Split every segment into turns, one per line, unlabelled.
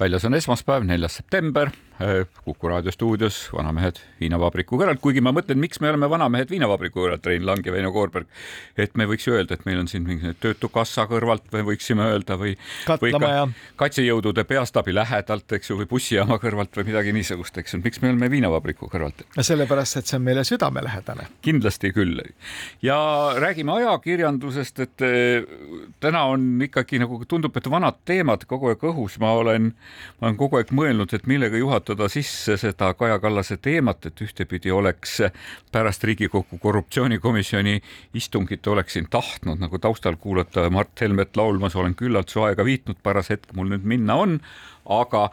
väljas on esmaspäev, neljas september, Kuku raadio stuudios Vanamehed viinavabriku kõrvalt, kuigi ma mõtlen, miks me oleme Vanamehed viinavabriku kõrvalt, Rein Lang ja Veino Koorberg. et me võiks ju öelda, et meil on siin mingi Töötukassa kõrvalt või võiksime öelda või, või ka kaitsejõudude peastaabi lähedalt, eks ju, või bussijaama kõrvalt või midagi niisugust, eks ju, miks me oleme viinavabriku kõrvalt?
sellepärast, et see on meile südamelähedane.
kindlasti küll. ja räägime ajakirjandusest, et äh, täna on ikkagi nagu tundub, et vanad teemad kogu aeg õhus, ma olen ma olen kogu aeg mõelnud, et millega juhatada sisse seda Kaja Kallase teemat, et ühtepidi oleks pärast Riigikogu korruptsioonikomisjoni istungit oleksin tahtnud nagu taustal kuulata Mart Helmet laulmas Olen küllalt su aega viitnud, paras hetk mul nüüd minna on, aga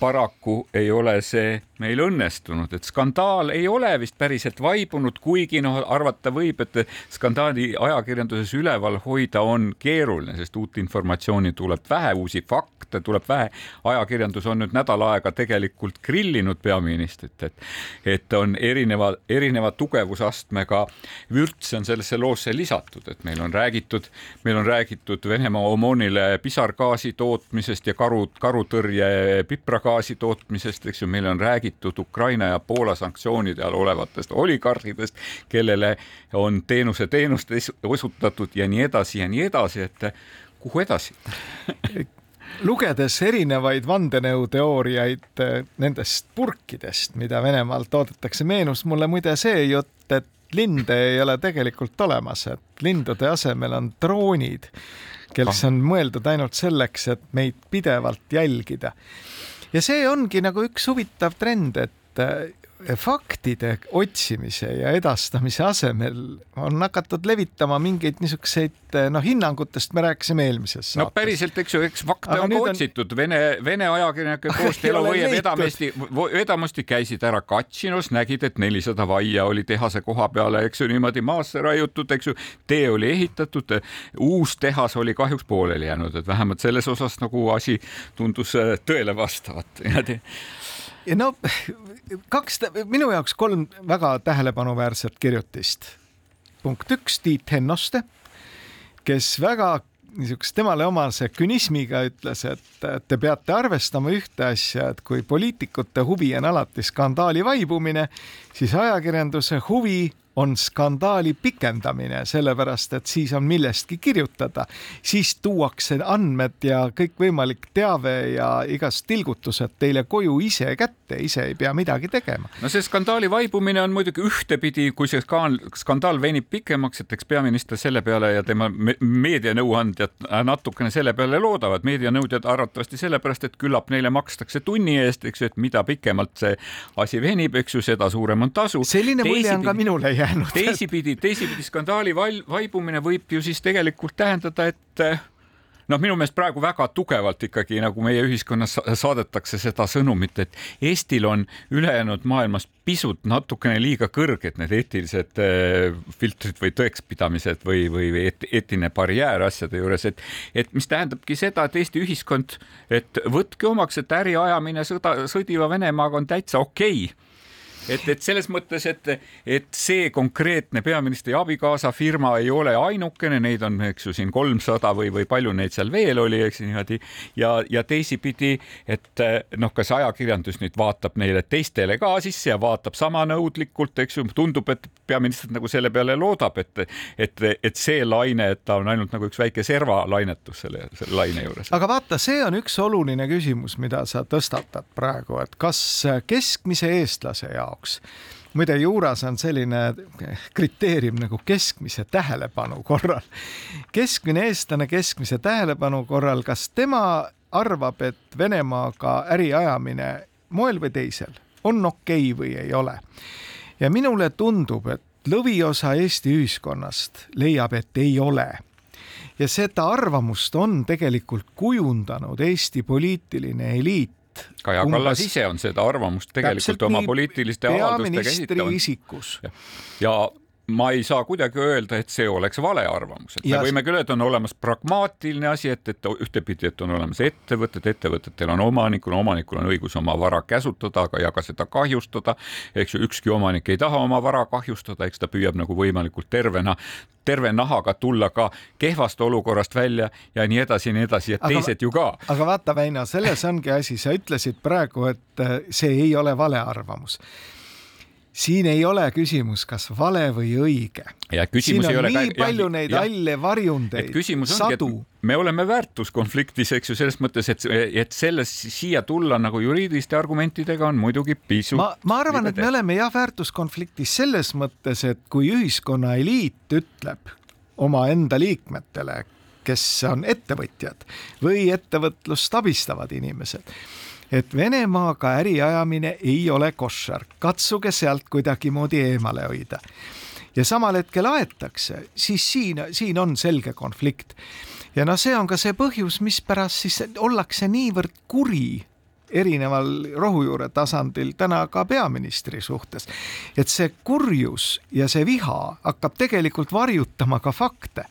paraku ei ole see meil õnnestunud, et skandaal ei ole vist päriselt vaibunud, kuigi noh, arvata võib, et skandaali ajakirjanduses üleval hoida on keeruline, sest uut informatsiooni tuleb vähe, uusi fakte tuleb vähe. ajakirjandus on nüüd nädal aega tegelikult grillinud peaministrit, et, et on erineva, erineva tugevusastmega vürtse on sellesse loosse lisatud, et meil on räägitud, meil on räägitud Venemaa Omonile pisargaasi tootmisest ja karu, karutõrje pipragaasi tootmisest, eks ju, meil on räägitud Ukraina ja Poola sanktsioonide all olevatest oligarhidest, kellele on teenuse teenust osutatud ja nii edasi ja nii edasi, et kuhu edasi?
Lugedes erinevaid vandenõuteooriaid eh, nendest purkidest, mida Venemaal toodetakse, meenus mulle muide see jutt, et linde ei ole tegelikult olemas, et lindude asemel on droonid, kes on mõeldud ainult selleks, et meid pidevalt jälgida. Ja see ongi nagu üks huvitav trend, et faktide otsimise ja edastamise asemel on hakatud levitama mingeid niisuguseid noh, hinnangutest me rääkisime eelmises saates.
no päriselt, eks ju, eks fakte Aga on ka otsitud. On... Vene, Vene ajakirjanike koos Delovoie vedamesti, vedamasti käisid ära Katšinos, nägid, et nelisada vaia oli tehase koha peale, eks ju, niimoodi maasse raiutud, eks ju, tee oli ehitatud, uus tehas oli kahjuks pooleli jäänud, et vähemalt selles osas nagu asi tundus äh, tõele vastavat.
Ja no kaks, minu jaoks kolm väga tähelepanuväärset kirjutist. punkt üks, Tiit Hennoste, kes väga niisuguse temale omase künismiga ütles, et te peate arvestama ühte asja, et kui poliitikute huvi on alati skandaali vaibumine, siis ajakirjanduse huvi on skandaali pikendamine, sellepärast et siis on millestki kirjutada, siis tuuakse andmed ja kõikvõimalik teave ja igasugused tilgutused teile koju ise kätte, ise ei pea midagi tegema.
no see skandaali vaibumine on muidugi ühtepidi, kui see skandaal venib pikemaks, et eks peaminister selle peale ja tema meedianõuandjad natukene selle peale loodavad, meedianõudjad arvatavasti sellepärast, et küllap neile makstakse tunni eest, eks ju, et mida pikemalt see asi venib, eks ju, seda suurem on tasu.
selline mulje on ka minule jäänud
jäänud. teisipidi, teisipidi skandaali vaibumine võib ju siis tegelikult tähendada, et noh, minu meelest praegu väga tugevalt ikkagi nagu meie ühiskonnas saadetakse seda sõnumit, et Eestil on ülejäänud maailmas pisut natukene liiga kõrged need eetilised äh, filtrid või tõekspidamised või, või, või eetiline barjäär asjade juures, et, et mis tähendabki seda, et Eesti ühiskond, et võtke omaks, et äri ajamine sõda, sõdiva Venemaaga on täitsa okei okay et, et selles mõttes, et, et see konkreetne peaministri abikaasa firma ei ole ainukene, neid on, eks ju, siin kolmsada või, või palju neid seal veel oli, eks niimoodi ja, ja teisipidi, et noh, kas ajakirjandus nüüd vaatab neile teistele ka sisse ja vaatab sama nõudlikult, eks ju, tundub, et peaminister nagu selle peale loodab, et, et, et see laine, et ta on ainult nagu üks väike servalainetus selle, selle laine juures.
aga vaata, see on üks oluline küsimus, mida sa tõstatad praegu, et kas keskmise eestlase jaoks jaoks muide, juuras on selline kriteerium nagu keskmise tähelepanu korral. keskmine eestlane keskmise tähelepanu korral, kas tema arvab, et Venemaaga äri ajamine moel või teisel on okei okay või ei ole? ja minule tundub, et lõviosa Eesti ühiskonnast leiab, et ei ole ja seda arvamust on tegelikult kujundanud Eesti poliitiline eliit
Kaja Kallas ise on seda arvamust tegelikult oma poliitiliste avaldustega esitanud.
isikus.
ja ma ei saa kuidagi öelda, et see oleks vale arvamus, et me ja... võime küll öelda, on olemas pragmaatiline asi, et, et ühtepidi, et on olemas ettevõtted, ettevõtetel on omanikul, omanikul on õigus oma vara käsutada, aga ei jaga seda kahjustada. eks ju, ükski omanik ei taha oma vara kahjustada, eks ta püüab nagu võimalikult tervena terve nahaga tulla ka kehvast olukorrast välja ja nii edasi ja nii edasi ja aga, teised ju ka.
aga vaata, Väino, selles ongi asi, sa ütlesid praegu, et see ei ole vale arvamus siin ei ole küsimus, kas vale või õige. siin on
ole
nii ka, palju ja, neid ja, halle varjundeid, sadu.
me oleme väärtuskonfliktis, eks ju, selles mõttes, et, et selles siia tulla nagu juriidiliste argumentidega on muidugi pisut.
ma, ma arvan, et me oleme jah väärtuskonfliktis selles mõttes, et kui ühiskonna eliit ütleb omaenda liikmetele, kes on ettevõtjad või ettevõtlust abistavad inimesed et Venemaaga äri ajamine ei ole koššer, katsuge sealt kuidagimoodi eemale hoida. ja samal hetkel aetakse, siis siin, siin on selge konflikt. ja noh, see on ka see põhjus, mispärast siis ollakse niivõrd kuri erineval rohujuure tasandil täna ka peaministri suhtes. et see kurjus ja see viha hakkab tegelikult varjutama ka fakte.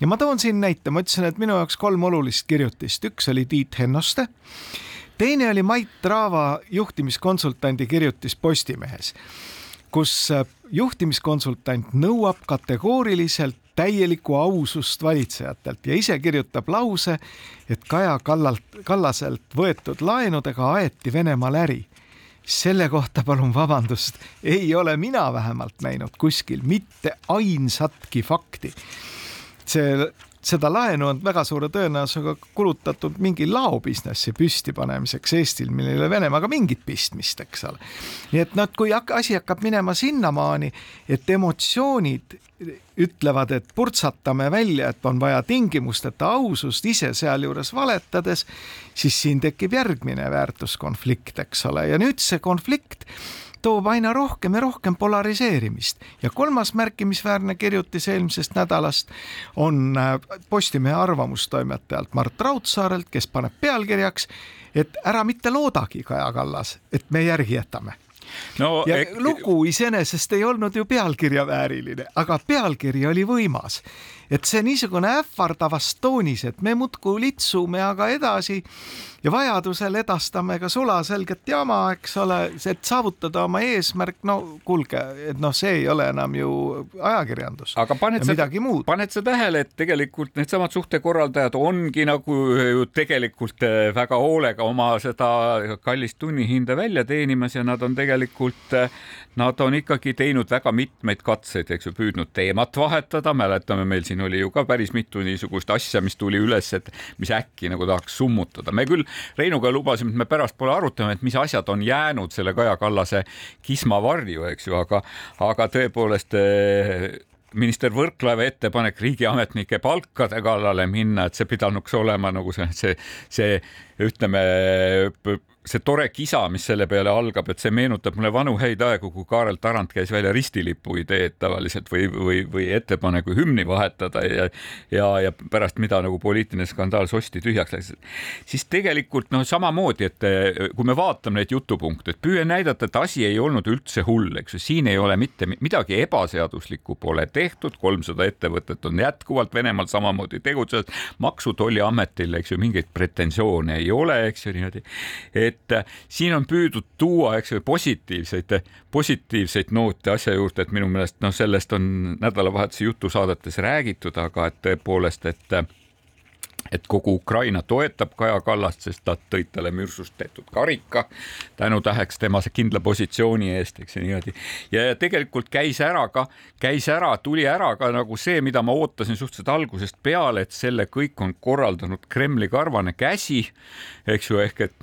ja ma toon siin näite, ma ütlesin, et minu jaoks kolm olulist kirjutist, üks oli Tiit Hennoste teine oli Mait Traava juhtimiskonsultandi kirjutis Postimehes, kus äh, juhtimiskonsultant nõuab kategooriliselt täielikku ausust valitsejatelt ja ise kirjutab lause, et Kaja Kallalt, Kallaselt võetud laenudega aeti Venemaal äri. selle kohta palun vabandust, ei ole mina vähemalt näinud kuskil mitte ainsatki fakti. see seda laenu on väga suure tõenäosusega kulutatud mingi laobusinessi püstipanemiseks Eestil, millel ei ole Venemaaga mingit pistmist, eks ole. nii et noh, et kui asi hakkab minema sinnamaani, et emotsioonid ütlevad, et purtsatame välja, et on vaja tingimusteta ausust ise sealjuures valetades, siis siin tekib järgmine väärtuskonflikt, eks ole, ja nüüd see konflikt toob aina rohkem ja rohkem polariseerimist ja kolmas märkimisväärne kirjutis eelmisest nädalast on äh, Postimehe arvamustoimetajalt Mart Raudsaarelt, kes paneb pealkirjaks, et ära mitte loodagi, Kaja Kallas, et me järgi jätame no, ja ek... lugu iseenesest ei olnud ju pealkirja vääriline, aga pealkiri oli võimas. Et see niisugune ähvardavas toonis, et me muudkui litsume aga edasi ja vajadusel edastame ka sulaselget jama, eks ole, et saavutada oma eesmärk, no kuulge, et noh, see ei ole enam ju ajakirjandus.
aga paned sa, paned sa tähele, et tegelikult needsamad suhtekorraldajad ongi nagu ju tegelikult eh, väga hoolega oma seda kallist tunnihinda välja teenimas ja nad on tegelikult, eh, nad on ikkagi teinud väga mitmeid katseid, eks ju, püüdnud teemat vahetada, mäletame, meil siin oli ju ka päris mitu niisugust asja, mis tuli üles, et mis äkki nagu tahaks summutada. me küll Reinuga lubasime, et me pärastpoole arutame, et mis asjad on jäänud selle Kaja Kallase kisma varju, eks ju, aga, aga tõepoolest eh, minister Võrklaeva ettepanek riigiametnike palkade kallale minna, et see pidanuks olema nagu see, see, see ütleme see tore kisa, mis selle peale algab, et see meenutab mulle vanu häid aegu, kui Kaarel Tarand käis välja ristilipu ideed tavaliselt või, või, või ettepaneku hümni vahetada ja, ja, ja pärast mida nagu poliitiline skandaal sosti tühjaks läks. siis tegelikult noh, samamoodi, et eh, kui me vaatame neid jutupunkte, et püüe näidata, et asi ei olnud üldse hull, eks ju, siin ei ole mitte midagi ebaseaduslikku pole tehtud, kolmsada ettevõtet on jätkuvalt Venemaal samamoodi tegutsenud, maksu-tolliametil, eks ju, mingeid pretensioone ei ole, eks ju niimoodi et äh, siin on püüdud tuua, eks ju, positiivseid, positiivseid noote asja juurde, et minu meelest noh, sellest on nädalavahetuse jutusaadetes räägitud, aga et tõepoolest, et äh, et kogu Ukraina toetab Kaja Kallast, sest nad tõid talle mürsust tehtud karika tänutäheks tema kindla positsiooni eest, eks ju niimoodi. ja tegelikult käis ära ka, käis ära, tuli ära ka nagu see, mida ma ootasin suhteliselt algusest peale, et selle kõik on korraldanud Kremli karvane käsi, eks ju, ehk et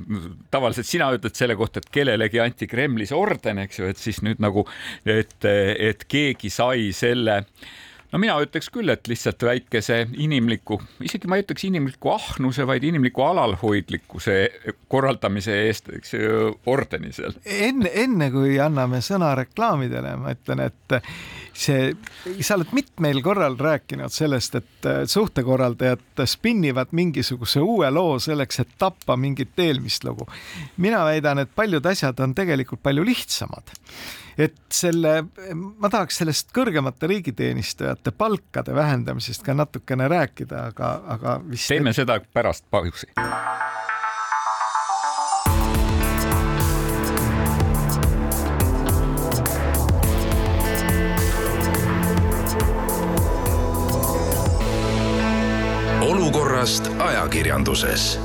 tavaliselt sina ütled selle kohta, et kellelegi anti Kremlis orden, eks ju, et siis nüüd nagu, et, et keegi sai selle no mina ütleks küll, et lihtsalt väikese inimliku, isegi ma ei ütleks inimliku ahnuse, vaid inimliku alalhoidlikkuse korraldamise eest, eks ju, ordeni seal.
enne, enne kui anname sõna reklaamidele, ma ütlen, et see, sa oled mitmel korral rääkinud sellest, et suhtekorraldajad spinnivad mingisuguse uue loo selleks, et tappa mingit eelmist lugu. mina väidan, et paljud asjad on tegelikult palju lihtsamad et selle, ma tahaks sellest kõrgemate riigiteenistujate palkade vähendamisest ka natukene rääkida, aga, aga
vist teeme et... seda pärast pausi.
olukorrast ajakirjanduses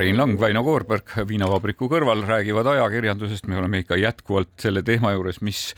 Rein Lang, Väino Koorberg viinavabriku kõrval räägivad ajakirjandusest, me oleme ikka jätkuvalt selle teema juures, mis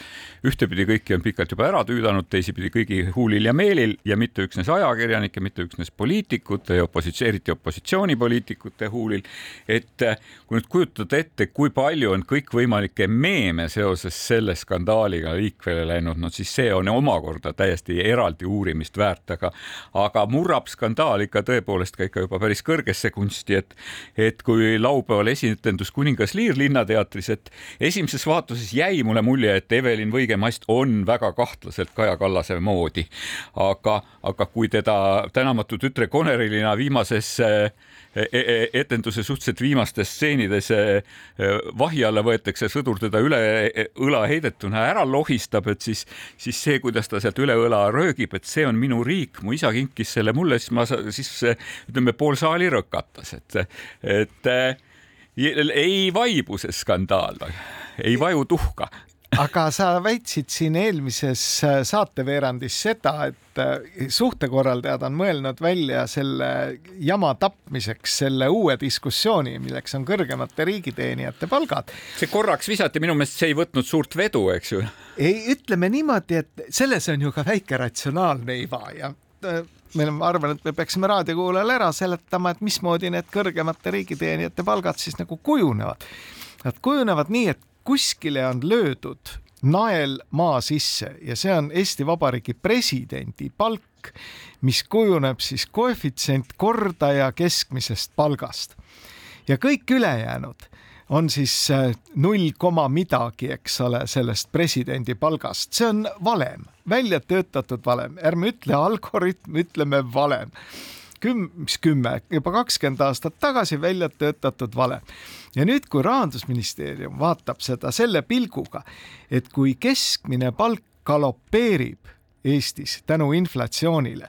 ühtepidi kõiki on pikalt juba ära tüüdanud, teisipidi kõigi huulil ja meelil. Ja mitte üksnes ajakirjanike, mitte üksnes poliitikute ja opositsioon, eriti opositsioonipoliitikute huulil. et kui nüüd kujutada ette, kui palju on kõikvõimalikke meeme seoses selle skandaaliga liikvele läinud, no siis see on omakorda täiesti eraldi uurimist väärt, aga, aga murrab skandaal ikka tõepoolest ka ikka juba päris kõrgesse kunsti, et et kui laupäeval esinetendus Kuningas Liir Linnateatris, et esimeses vaatuses jäi mulle mulje, et Evelin Võigemast on väga kahtlaselt Kaja Kallase moodi. aga, aga kui teda tänamatu tütre Konerilina viimases e, etenduse suhteliselt viimastes stseenides vahi alla võetakse, sõdur teda üle õla heidetuna ära lohistab, et siis, siis see, kuidas ta sealt üle õla röögib, et see on minu riik, mu isa kinkis selle mulle, siis ma siis ütleme, pool saali rõkatas, et, et ei vaibu see skandaal, ei vaju tuhka
aga sa väitsid siin eelmises äh, saateveerandis seda, et äh, suhtekorraldajad on mõelnud välja selle jama tapmiseks selle uue diskussiooni, milleks on kõrgemate riigiteenijate palgad.
see korraks visati, minu meelest see ei võtnud suurt vedu, eks ju.
ei, ütleme niimoodi, et selles on ju ka väike ratsionaalne iva ja meil on, ma arvan, et me peaksime raadiokuulajale ära seletama, et mismoodi need kõrgemate riigiteenijate palgad siis nagu kujunevad. Nad kujunevad nii, et kuskile on löödud nael maa sisse ja see on Eesti Vabariigi presidendi palk, mis kujuneb siis koefitsient kordaja keskmisest palgast. ja kõik ülejäänud on siis äh, null koma midagi, eks ole, sellest presidendi palgast, see on valem, välja töötatud valem, ärme ütle algoritm, ütleme valem. Küm-, mis kümme, juba kakskümmend aastat tagasi välja töötatud valem. ja nüüd, kui rahandusministeerium vaatab seda selle pilguga, et kui keskmine palk galopeerib Eestis tänu inflatsioonile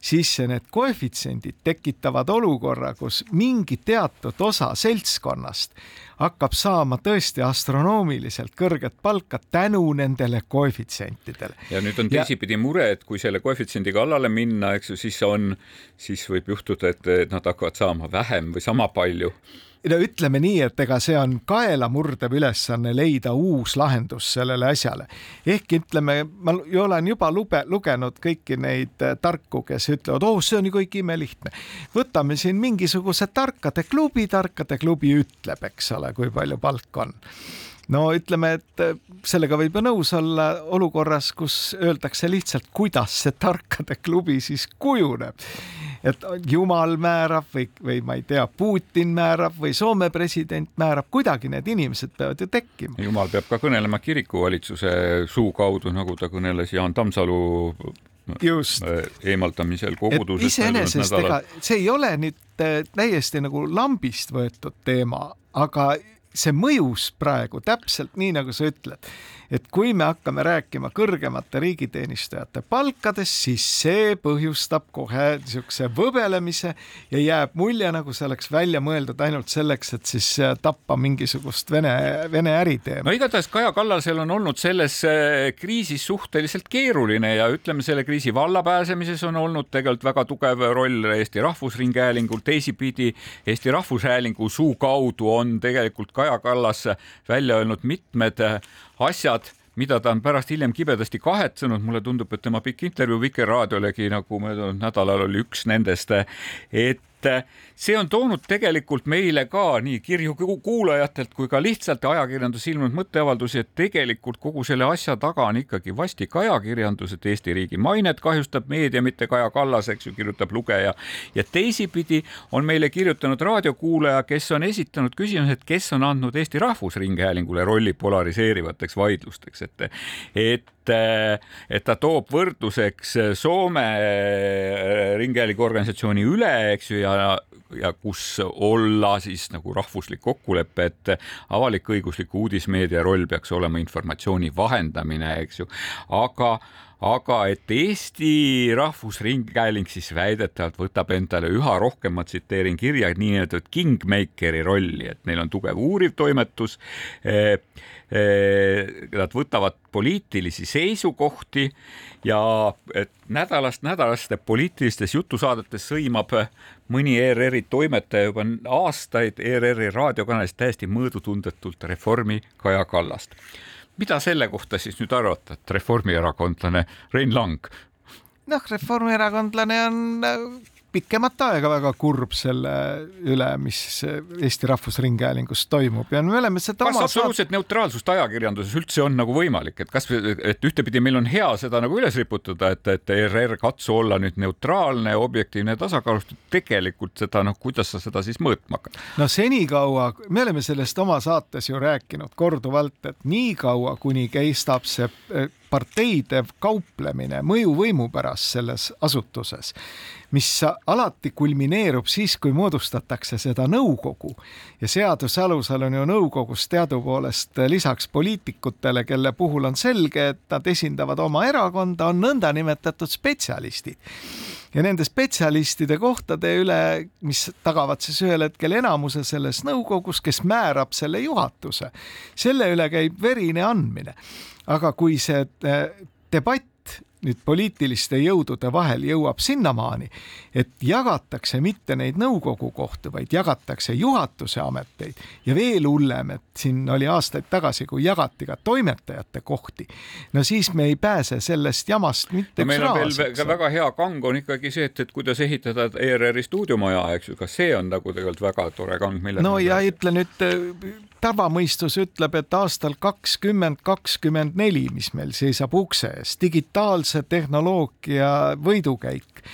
siis need koefitsiendid tekitavad olukorra, kus mingi teatud osa seltskonnast hakkab saama tõesti astronoomiliselt kõrget palka tänu nendele koefitsientidele.
ja nüüd on teisipidi ja... mure, et kui selle koefitsiendi kallale minna, eks ju, siis on, siis võib juhtuda, et nad hakkavad saama vähem või sama palju
no ütleme nii, et ega see on kaelamurdev ülesanne leida uus lahendus sellele asjale. ehk ütleme, ma olen juba lube, lugenud kõiki neid äh, tarku, kes ütlevad, oh, see on ju kõik imelihtne. võtame siin mingisuguse tarkade klubi, tarkade klubi ütleb, eks ole, kui palju palk on no ütleme, et äh, sellega võib ju nõus olla olukorras, kus öeldakse lihtsalt, kuidas see tarkade klubi siis kujuneb et jumal määrab või, või ma ei tea, Putin määrab või Soome president määrab, kuidagi need inimesed peavad ju tekkima.
jumal peab ka kõnelema kirikuvalitsuse suu kaudu, nagu ta kõneles Jaan Tammsalu just eemaldamisel kogudusest.
iseenesest ega see ei ole nüüd äh, täiesti nagu lambist võetud teema, aga see mõjus praegu täpselt nii, nagu sa ütled et kui me hakkame rääkima kõrgemate riigiteenistujate palkadest, siis see põhjustab kohe niisuguse võbelemise ja jääb mulje, nagu see oleks välja mõeldud ainult selleks, et siis äh, tappa mingisugust Vene, Vene äriteema.
no igatahes Kaja Kallasel on olnud selles äh, kriisis suhteliselt keeruline ja ütleme, selle kriisi vallapääsemises on olnud tegelikult väga tugev roll Eesti Rahvusringhäälingul, teisipidi Eesti Rahvushäälingu suu kaudu on tegelikult Kaja Kallas välja öelnud mitmed asjad, mida ta on pärast hiljem kibedasti kahetsenud, mulle tundub, et tema pikk intervjuu Vikerraadiolegi nagu möödunud nädalal oli üks nendest, et et see on toonud tegelikult meile ka nii kirju kuulajatelt kui ka lihtsalt ajakirjanduses ilmunud mõtteavaldusi, et tegelikult kogu selle asja taga on ikkagi vastik ajakirjandus, et Eesti riigi mainet kahjustab meedia, mitte Kaja Kallas, eks ju, kirjutab lugeja. ja teisipidi on meile kirjutanud raadiokuulaja, kes on esitanud küsimuse, et kes on andnud Eesti Rahvusringhäälingule rolli polariseerivateks vaidlusteks, et, et et ta toob võrdluseks Soome ringhäälingu organisatsiooni üle, eks ju, ja ja kus olla siis nagu rahvuslik kokkulepe, et avalik-õigusliku uudismeedia roll peaks olema informatsiooni vahendamine, eks ju, aga aga et Eesti Rahvusringhääling siis väidetavalt võtab endale üha rohkem, ma tsiteerin kirja, niinimetatud kingmakeri rolli, et neil on tugev uuriv toimetus. Eh, eh, nad võtavad poliitilisi seisukohti ja nädalast nädalasse poliitilistes jutusaadetes sõimab mõni ERR-i toimetaja juba aastaid ERR-i raadiokanalis täiesti mõõdutundetult reformi Kaja Kallast mida selle kohta siis nüüd arvata, et reformierakondlane Rein Lang?
noh, reformierakondlane on pikemat aega väga kurb selle üle, mis Eesti Rahvusringhäälingus toimub ja me oleme seda
kas absoluutset saat... neutraalsust ajakirjanduses üldse on nagu võimalik, et kas, et ühtepidi meil on hea seda nagu üles riputada, et, et ERR katsu olla nüüd neutraalne, objektiivne, tasakaalustatud, tegelikult seda noh, kuidas sa seda siis mõõtma hakkad?
no senikaua, me oleme sellest oma saates ju rääkinud korduvalt, et niikaua, kuni kestab see parteide kauplemine mõjuvõimu pärast selles asutuses, mis alati kulmineerub siis, kui moodustatakse seda nõukogu. Ja seaduse alusel on ju nõukogus teadupoolest lisaks poliitikutele, kelle puhul on selge, et nad esindavad oma erakonda, on nõndanimetatud spetsialistid. Ja nende spetsialistide kohtade üle, mis tagavad siis ühel hetkel enamuse selles nõukogus, kes määrab selle juhatuse, selle üle käib verine andmine aga kui see äh, debatt nüüd poliitiliste jõudude vahel jõuab sinnamaani, et jagatakse mitte neid nõukogu kohti, vaid jagatakse juhatuse ameteid ja veel hullem, et siin oli aastaid tagasi, kui jagati ka toimetajate kohti. no siis me ei pääse sellest jamast mitte
no, on veel ka väga hea kang on ikkagi see, et, et kuidas ehitada ERR-i stuudiomaja, eks ju, kas see on nagu tegelikult väga tore kang,
mille no ja ütle nüüd tavamõistus ütleb, et aastal kakskümmend kakskümmend neli, mis meil seisab ukse ees, digitaalse tehnoloogia võidukäik,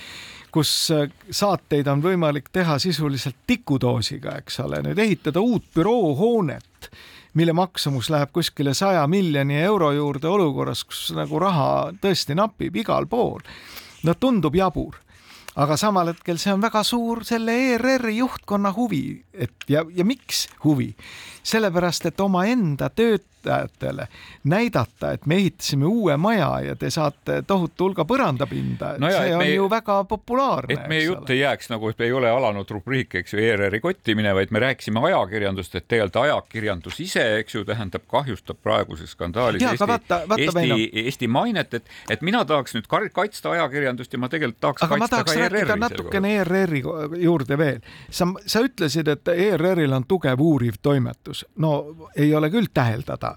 kus äh, saateid on võimalik teha sisuliselt tikudoosiga, eks ole, nüüd ehitada uut büroohoonet, mille maksumus läheb kuskile saja miljoni euro juurde olukorras, kus nagu raha tõesti napib igal pool. no tundub jabur aga samal hetkel see on väga suur selle ERR-i juhtkonna huvi, et ja, ja miks huvi? sellepärast, et omaenda töötajatele näidata, et me ehitasime uue maja ja te saate tohutu hulga põrandapinda no, see on meie, ju väga populaarne.
et meie jutt ei jääks nagu, et ei ole alanud rubriik, eks ju, ERR-i kottimine, vaid me rääkisime ajakirjandust, et tegelikult ajakirjandus ise, eks ju, tähendab, kahjustab praeguses skandaalis ja, Eesti, vaata, vaata Eesti, Eesti mainet, et, et mina tahaks nüüd kaitsta ajakirjandust ja ma tegelikult tahaks
aga ma tahaks rääkida natukene ERR-i juurde veel. sa, sa ütlesid, et ERR-il on tugev uuriv toimetus no ei ole küll täheldada,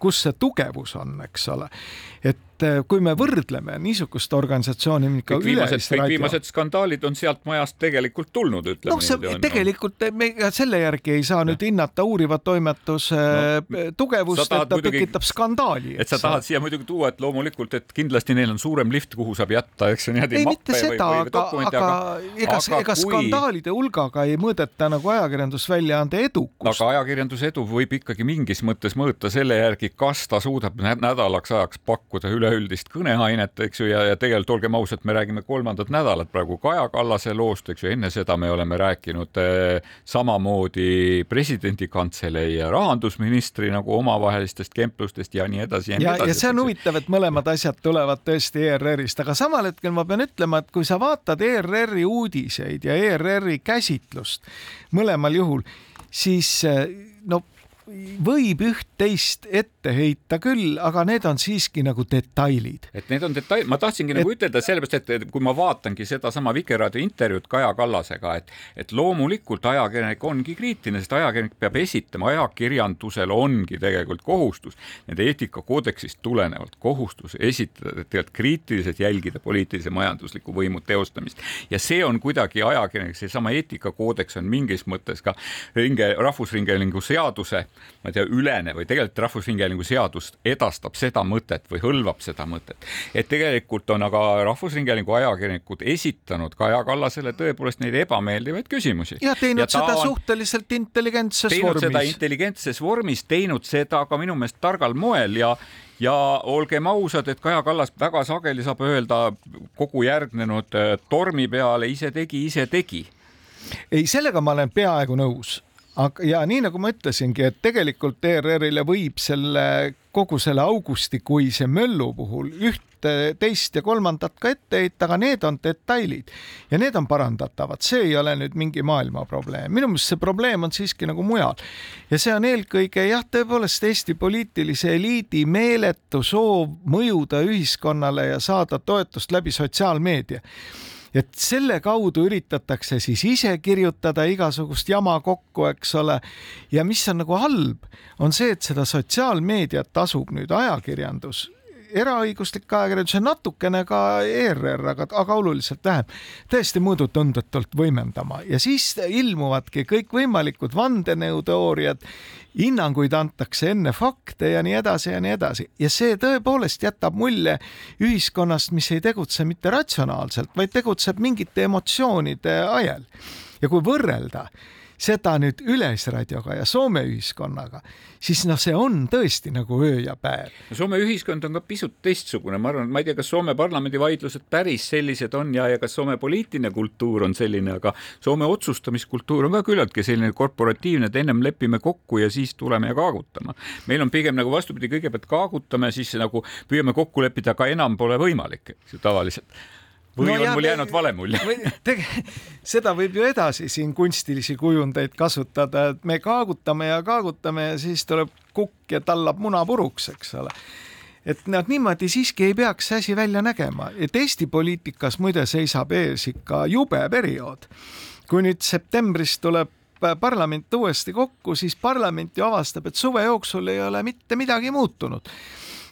kus see tugevus on, eks ole. et eh, kui me võrdleme niisugust organisatsiooni
ikka kõik viimased, kõik radio... viimased skandaalid on sealt majast tegelikult tulnud, ütleme
noh, see tegelikult no. me selle järgi ei saa nüüd hinnata uuriva toimetuse no, tugevust, et ta muidugi, tekitab skandaali.
et sa tahad siia muidugi tuua, et loomulikult, et kindlasti neil on suurem lift, kuhu saab jätta, eks ju
niimoodi. ei, mitte seda, aga, aga ega, ega kui... skandaalide hulgaga ei mõõdeta nagu ajakirjandusväljaande edukust.
aga ajakirjanduse edu võib ikkagi mingis mõttes mõõta selle järgi, kas ta suudab nädalaks ajaks pakkuda üle üleüldist kõneainet, eks ju, ja, ja tegelikult olgem ausad, me räägime kolmandat nädalat praegu Kaja Kallase loost, eks ju, enne seda me oleme rääkinud eh, samamoodi presidendi kantselei ja rahandusministri nagu omavahelistest kemplustest ja nii edasi
ja nii edasi. ja see on huvitav, et mõlemad asjad tulevad tõesti ERR-ist, aga samal hetkel ma pean ütlema, et kui sa vaatad ERR-i uudiseid ja ERR-i käsitlust mõlemal juhul, siis eh, no võib üht-teist ette heita küll, aga need on siiski nagu detailid.
et need on detail, ma tahtsingi nagu et... nagu ütelda sellepärast, et kui ma vaatangi sedasama Vikerraadio intervjuud Kaja Kallasega, et, et loomulikult ajakirjanik ongi kriitiline, sest ajakirjanik peab esitama, ajakirjandusel ongi tegelikult kohustus nende eetikakoodeksist tulenevalt kohustus esitada tegelikult kriitiliselt jälgida poliitilise majandusliku võimu teostamist ja see on kuidagi ajakirjanik, seesama eetikakoodeks on mingis mõttes ka ringe, Rahvusringhäälingu seaduse ma ei tea, ülene või tegelikult Rahvusringhäälingu seadus edastab seda mõtet või hõlvab seda mõtet. et tegelikult on aga Rahvusringhäälingu ajakirjanikud esitanud Kaja Kallasele tõepoolest neid ebameeldivaid küsimusi.
ja teinud ja seda suhteliselt intelligentses
teinud
vormis.
seda intelligentses vormis, teinud seda ka minu meelest targal moel ja ja olgem ausad, et Kaja Kallas väga sageli saab öelda kogu järgnenud äh, tormi peale ise tegi, ise tegi.
ei, sellega ma olen peaaegu nõus aga, ja nii nagu ma ütlesingi, et tegelikult ERR-ile võib selle kogu selle augustikuise möllu puhul ühte, teist ja kolmandat ka ette heita, aga need on detailid ja need on parandatavad, see ei ole nüüd mingi maailma probleem. minu meelest see probleem on siiski nagu mujal. Ja see on eelkõige jah, tõepoolest Eesti poliitilise eliidi meeletu soov mõjuda ühiskonnale ja saada toetust läbi sotsiaalmeedia et selle kaudu üritatakse siis ise kirjutada igasugust jama kokku, eks ole. ja mis on nagu halb, on see, et seda sotsiaalmeediat tasub nüüd ajakirjandus eraõiguslik ajakirjandus ja natukene ka ERR, aga, aga oluliselt vähem, täiesti mõõdutundetult võimendama. Ja siis ilmuvadki kõikvõimalikud vandenõuteooriad hinnanguid antakse enne fakte ja nii edasi ja nii edasi. Ja see tõepoolest jätab mulje ühiskonnast, mis ei tegutse mitte ratsionaalselt, vaid tegutseb mingite emotsioonide ajel. ja kui võrrelda seda nüüd Ülesradioga ja Soome ühiskonnaga, siis noh, see on tõesti nagu öö ja päev.
Soome ühiskond on ka pisut teistsugune, ma arvan, ma ei tea, kas Soome parlamendi vaidlused päris sellised on ja, ja kas Soome poliitiline kultuur on selline, aga Soome otsustamiskultuur on ka küllaltki selline korporatiivne, et ennem lepime kokku ja siis tuleme ja kaagutame. meil on pigem nagu vastupidi, kõigepealt kaagutame, siis nagu püüame kokku leppida, aga enam pole võimalik, eks ju tavaliselt või no on jah, mul jäänud vale mulje?
seda võib ju edasi siin kunstilisi kujundeid kasutada, et me kaagutame ja kaagutame ja siis tuleb kukk ja tallab muna puruks, eks ole et nad niimoodi siiski ei peaks see asi välja nägema, et Eesti poliitikas muide seisab ees ikka jube periood. kui nüüd septembris tuleb parlament uuesti kokku, siis parlament ju avastab, et suve jooksul ei ole mitte midagi muutunud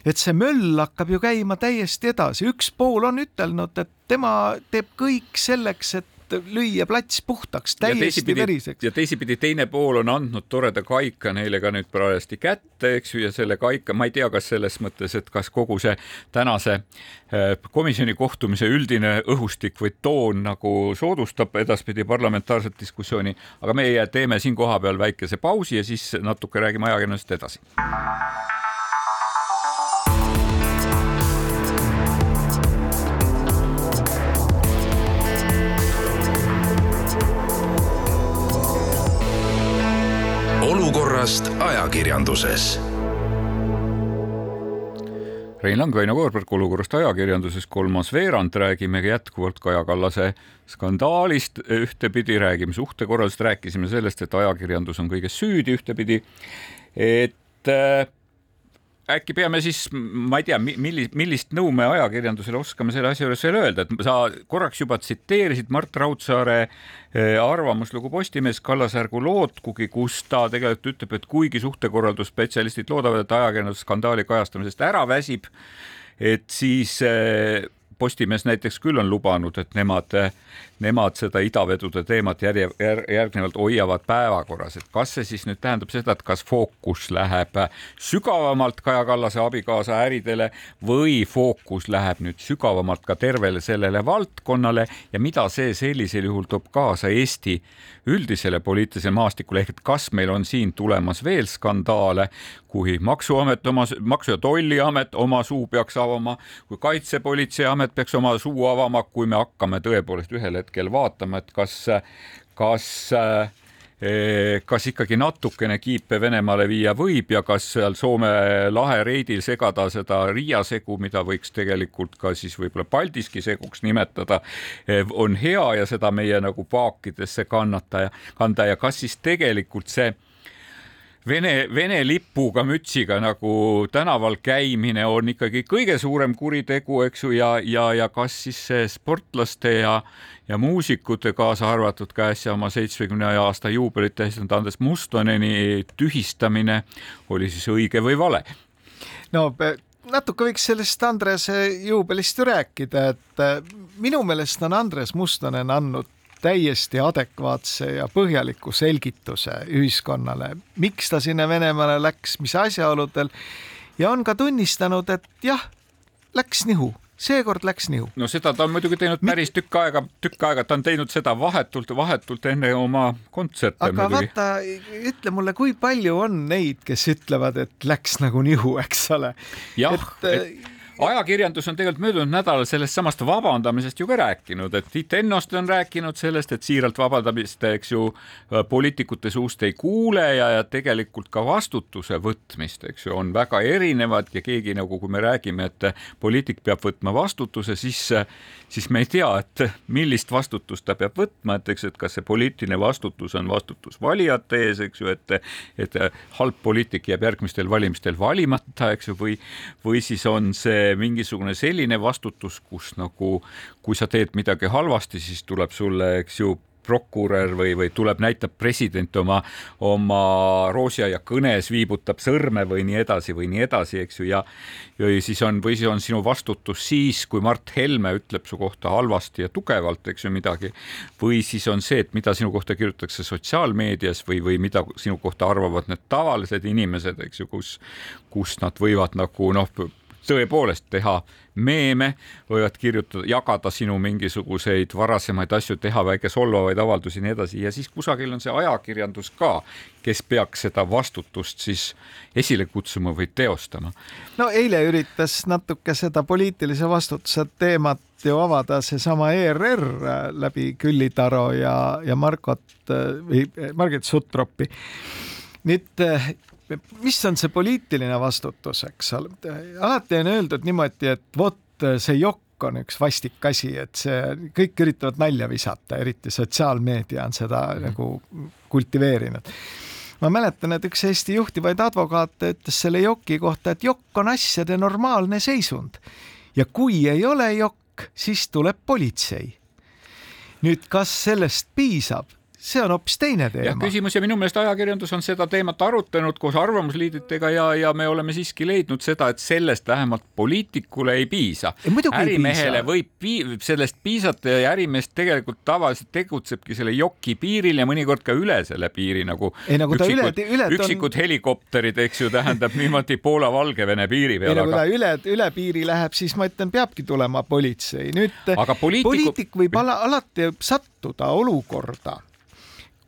et see möll hakkab ju käima täiesti edasi, üks pool on ütelnud, et tema teeb kõik selleks, et lüüa plats puhtaks, täiesti veriseks.
ja teisipidi teine pool on andnud toreda kaika neile ka nüüd parajasti kätte, eks ju, ja selle kaika, ma ei tea, kas selles mõttes, et kas kogu see tänase äh, komisjoni kohtumise üldine õhustik või toon nagu soodustab edaspidi parlamentaarset diskussiooni, aga meie teeme siin kohapeal väikese pausi ja siis natuke räägime ajakirjandusest edasi.
Olukorrast ajakirjanduses.
Rein Lang, Väino Koorberg olukorrast ajakirjanduses, kolmas veerand, räägime jätkuvalt Kaja Kallase skandaalist, ühtepidi räägime suhtekorraldusest, rääkisime sellest, et ajakirjandus on kõiges süüdi ühtepidi, et äkki peame siis, ma ei tea, millist, millist nõu me ajakirjandusele oskame selle asja juures veel öelda, et sa korraks juba tsiteerisid Mart Raudsaare eh, arvamuslugu Postimehes Kallasärgu lootkugi, kus ta tegelikult ütleb, et kuigi suhtekorraldusspetsialistid loodavad, et ajakirjandus skandaali kajastamisest ära väsib, et siis eh, Postimees näiteks küll on lubanud, et nemad äh, nemad seda idavedude teemat järje, jär, järgnevalt hoiavad päevakorras, et kas see siis nüüd tähendab seda, et kas fookus läheb sügavamalt Kaja Kallase abikaasa äridele või fookus läheb nüüd sügavamalt ka tervele sellele valdkonnale ja mida see sellisel juhul toob kaasa Eesti üldisele poliitilisele maastikule? Ehk et kas meil on siin tulemas veel skandaale, kui Maksuamet oma, Maksu- ja Tolliamet oma suu peaks avama, kui Kaitsepolitseiamet peaks oma suu avama, kui me hakkame tõepoolest ühel hetkel hetkel vaatama, et kas, kas eh, kas ikkagi natukene kiipe Venemaale viia võib ja kas seal Soome lahe reidil segada seda Riia segu, mida võiks tegelikult ka siis võib-olla Paldiski seguks nimetada, eh, on hea ja seda meie nagu paakidesse kannata ja kanda. Ja kas siis tegelikult see Vene, Vene lipuga mütsiga nagu tänaval käimine on ikkagi kõige suurem kuritegu, eks ju, ja, ja, ja kas siis see sportlaste ja, ja muusikute, kaasa arvatud ka äsja oma seitsmekümne aasta juubelit tähistanud Andres Mustoneni tühistamine oli siis õige või vale?
no natuke võiks sellest Andrese juubelist ju rääkida, et minu meelest on Andres Mustonen andnud täiesti adekvaatse ja põhjaliku selgituse ühiskonnale, miks ta sinna Venemaale läks, mis asjaoludel ja on ka tunnistanud, et jah, läks nihu seekord läks nihu.
no seda ta on muidugi teinud päris tükk aega, tükk aega ta on teinud seda vahetult, vahetult enne oma kontserte.
aga muidugi. vaata, ütle mulle, kui palju on neid, kes ütlevad, et läks nagu nihu, eks ole.
jah, et, et ajakirjandus on tegelikult möödunud nädalal sellest samast vabandamisest ju ka rääkinud, et Tiit Ennoste on rääkinud sellest, et siiralt vabandamist, eks ju, poliitikute suust ei kuule ja, ja tegelikult ka vastutuse võtmist, eks ju, on väga erinevad ja keegi nagu, kui me räägime, et poliitik peab võtma vastutuse, siis, siis me ei tea, et millist vastutust ta peab võtma, et eks, et kas see poliitiline vastutus on vastutus valijate ees, eks ju, et, et halb poliitik jääb järgmistel valimistel valimata, eks ju, või, või siis on see mingisugune selline vastutus, kus nagu, kui sa teed midagi halvasti, siis tuleb sulle, eks ju, prokurör või, või tuleb, näitab president oma, oma roosiaia kõnes, viibutab sõrme või nii edasi või nii edasi, eks ju, ja ja siis on, või siis on sinu vastutus siis, kui Mart Helme ütleb su kohta halvasti ja tugevalt, eks ju, midagi, või siis on see, et mida sinu kohta kirjutatakse sotsiaalmeedias või, või mida sinu kohta arvavad need tavalised inimesed, eks ju, kus, kus nad võivad nagu noh, tõepoolest teha meeme, võivad kirjutada, jagada sinu mingisuguseid varasemaid asju, teha väike solvavaid avaldusi ja nii edasi ja siis kusagil on see ajakirjandus ka, kes peaks seda vastutust siis esile kutsuma või teostama.
no eile üritas natuke seda poliitilise vastutuse teemat ju avada seesama ERR läbi Külli Taro ja, ja Markot või Margit Sutropi. nüüd mis on see poliitiline vastutus, eks ole, alati on öeldud niimoodi, et vot see jokk on üks vastik asi, et see, kõik üritavad nalja visata, eriti sotsiaalmeedia on seda mm. nagu kultiveerinud. ma mäletan, et üks Eesti juhtivaid advokaate ütles selle joki kohta, et jokk on asjade normaalne seisund ja kui ei ole jokk, siis tuleb politsei. nüüd, kas sellest piisab? See on hoopis teine teema.
küsimus ja minu meelest ajakirjandus on seda teemat arutanud koos arvamusliidritega ja, ja me oleme siiski leidnud seda, et sellest vähemalt poliitikule ei piisa. ärimehele piisa. võib pii sellest piisata ja ärimees tegelikult tavaliselt tegutsebki selle joki piiril ja mõnikord ka üle selle piiri nagu,
nagu üksikud,
üle, üksikud on... helikopterid, eks ju, tähendab niimoodi Poola-Valgevene piiri peal.
ei no kui aga... ta üle, üle piiri läheb, siis ma ütlen, peabki tulema politsei. nüüd poliitiku... poliitik võib ala, alati sattuda olukorda